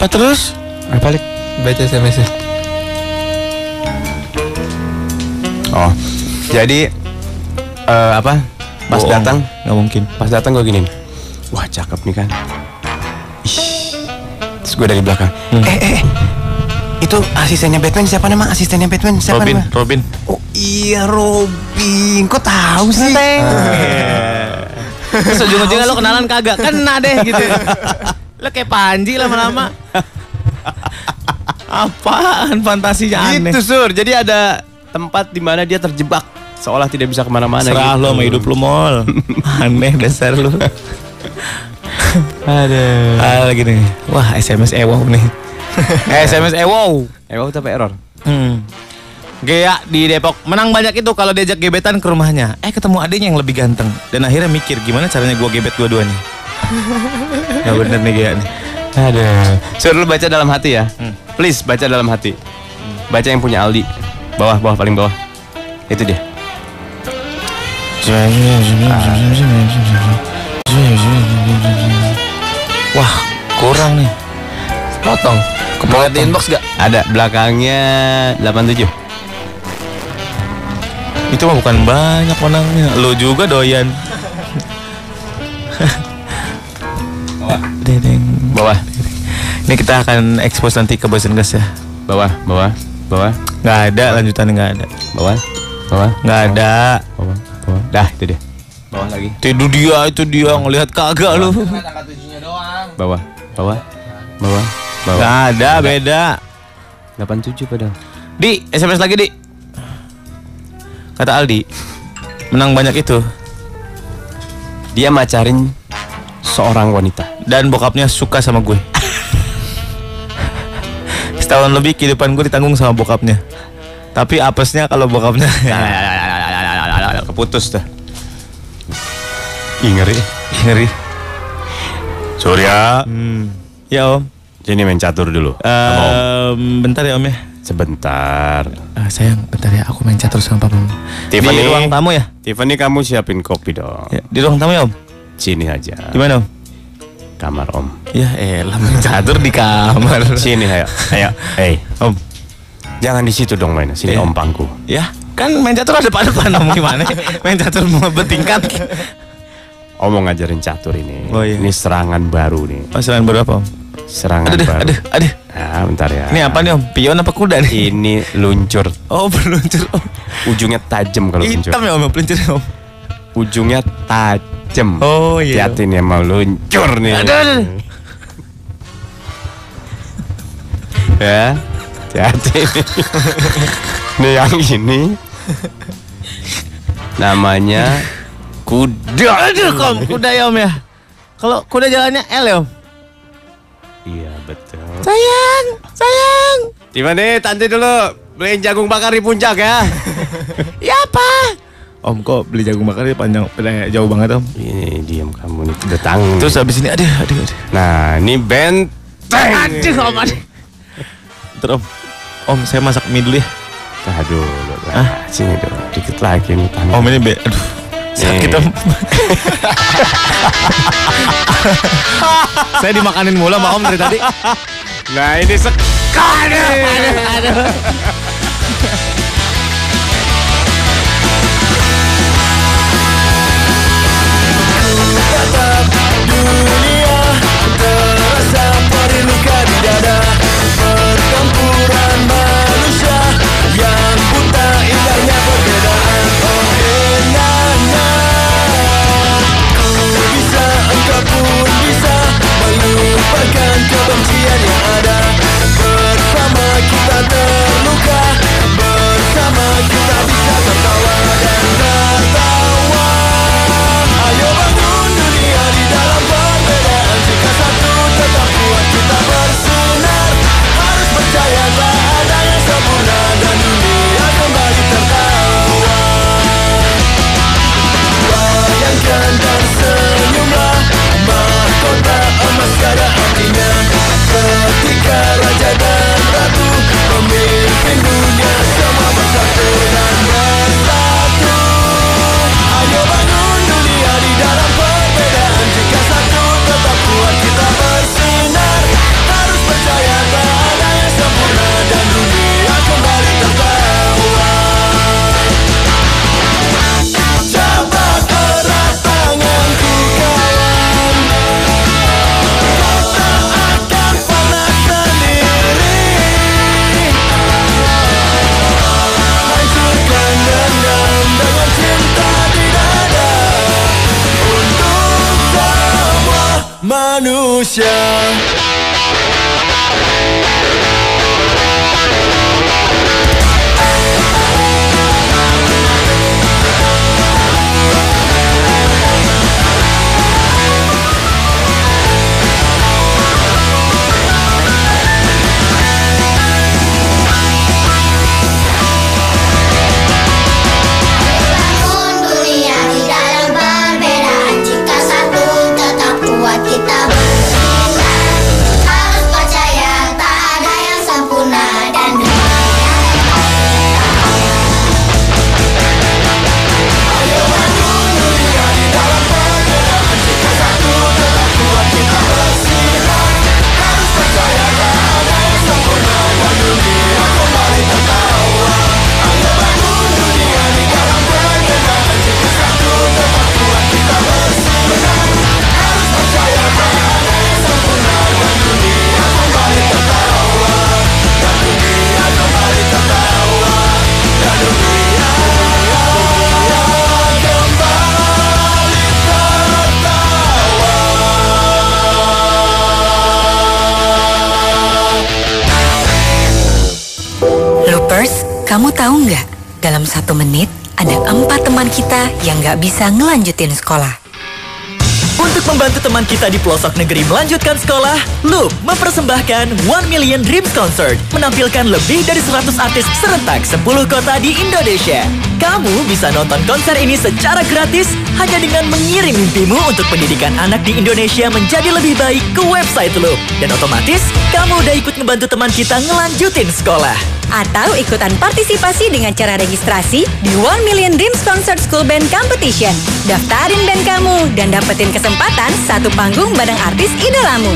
Apa terus? Balik baca SMS-nya. Oh, jadi eh, apa? Pas Bohong. datang, Nggak mungkin. pas datang gue gini. Wah cakep nih kan. Ih. Terus gue dari belakang. Hmm. Eh, eh, eh. Itu asistennya Batman siapa nama? Asistennya Batman siapa Robin, nama? Robin. Oh iya Robin. Kok tahu sih? Terus ujung-ujungnya lo kenalan kagak? Kena deh gitu. Lo kayak Panji lama-lama. Apaan fantasinya aneh. Gitu sur. Jadi ada tempat di mana dia terjebak seolah tidak bisa ke mana-mana. Serah gitu. lo sama hidup lo mall. Aneh dasar lo. Aduh. Ah lagi nih. Wah SMS ewow nih. SMS ewow. Eh, wow, tapi error. Hmm. Gea di Depok menang banyak itu kalau diajak gebetan ke rumahnya. Eh ketemu adiknya yang lebih ganteng dan akhirnya mikir gimana caranya gua gebet dua-duanya. Gak bener nih Gea nih. Aduh. Sur lu baca dalam hati ya. Hmm. Please baca dalam hati. Baca yang punya Aldi. Bawah, bawah paling bawah. Itu dia. Wah kurang nih. Potong. Kepala di inbox gak? Ada belakangnya 87. Itu mah bukan banyak menangnya. Lo juga doyan. Dedeng. Bawah, Ini kita akan expose nanti ke bosan gas ya. bawah, bawah, bawah, Nggak ada lanjutannya nggak ada. bawah, bawah, Nggak ada. bawah, bawah. Dah, itu dia. Bawah lagi. Itu dia, itu dia ngelihat kagak lu. Bawah, bawah, bawah, bawah. Nggak ada, beda. 87 padahal. Di, SMS lagi di. Kata Aldi, menang banyak itu Dia macarin seorang wanita. dan bokapnya suka sama gue. Setahun lebih kehidupan gue ditanggung sama bokapnya. Tapi apesnya kalau bokapnya Keputus dah. Ih, ngeri. ngeri. Surya, Hmm. Ya om. sini main catur dulu. Sama Om. Bentar ya om ya. Sebentar. Ah, sayang, bentar ya. Aku main catur sama papa. Tiffany. Di ruang tamu ya? Tiffany kamu siapin kopi dong. ya? Di ruang tamu ya om. Sini aja. Di mana om? Kamar Om. Ya elah main catur di kamar. Sini ayo. Ayo. Hey, Om. jangan di situ dong main. Sini Iya. Om pangku. Ya, kan main catur ada depan om gimana? main catur mau bertingkat. Om mau ngajarin catur ini. Oh, iya. Ini serangan baru nih. Pasaran berapa om? Serangan Aduh, baru. aduh, aduh. Nah, bentar ya. Ini apa nih om? Pion apa kuda nih? Ini luncur. Oh peluncur om. Ujungnya tajam kalau luncur. Hitam ya om peluncur om. Ujungnya tajam. Oh iya. Hati-hati nih mau luncur nih. Aduh, aduh. ya. Hati-hati nih. nih yang ini namanya kuda. Aduh om, kuda ya om ya. Kalau kuda jalannya L ya om. Iya betul. Sayang, sayang. Tiffany, tante dulu beliin jagung bakar di puncak ya. Ya apa? Om kok beli jagung bakar dia panjang, eh, jauh banget om. Ini diam kamu nih datang. Terus habis ini, aduh, aduh, aduh. nah ini benteng. Aduh om, aduh. Terus om, om saya masak mie dulu ya. Tah dulu lah. Sini dulu. Dikit lagi nih tangan. Om ini be, aduh. Sakit Nih. om. saya dimakanin mulu sama om dari tadi. Nah ini sekali. dunia 马路上。Loopers, kamu tahu nggak? Dalam satu menit, ada empat teman kita yang nggak bisa ngelanjutin sekolah. Untuk membantu teman kita di pelosok negeri melanjutkan sekolah, Loop mempersembahkan One Million Dreams Concert menampilkan lebih dari 100 artis serentak 10 kota di Indonesia. Kamu bisa nonton konser ini secara gratis hanya dengan mengirim mimpimu untuk pendidikan anak di Indonesia menjadi lebih baik ke website Loop. Dan otomatis, kamu udah ikut ngebantu teman kita ngelanjutin sekolah. Atau ikutan partisipasi dengan cara registrasi di One Million Dreams Concert School Band Competition. Daftarin band kamu dan dapetin kesempatan satu panggung bareng artis idolamu.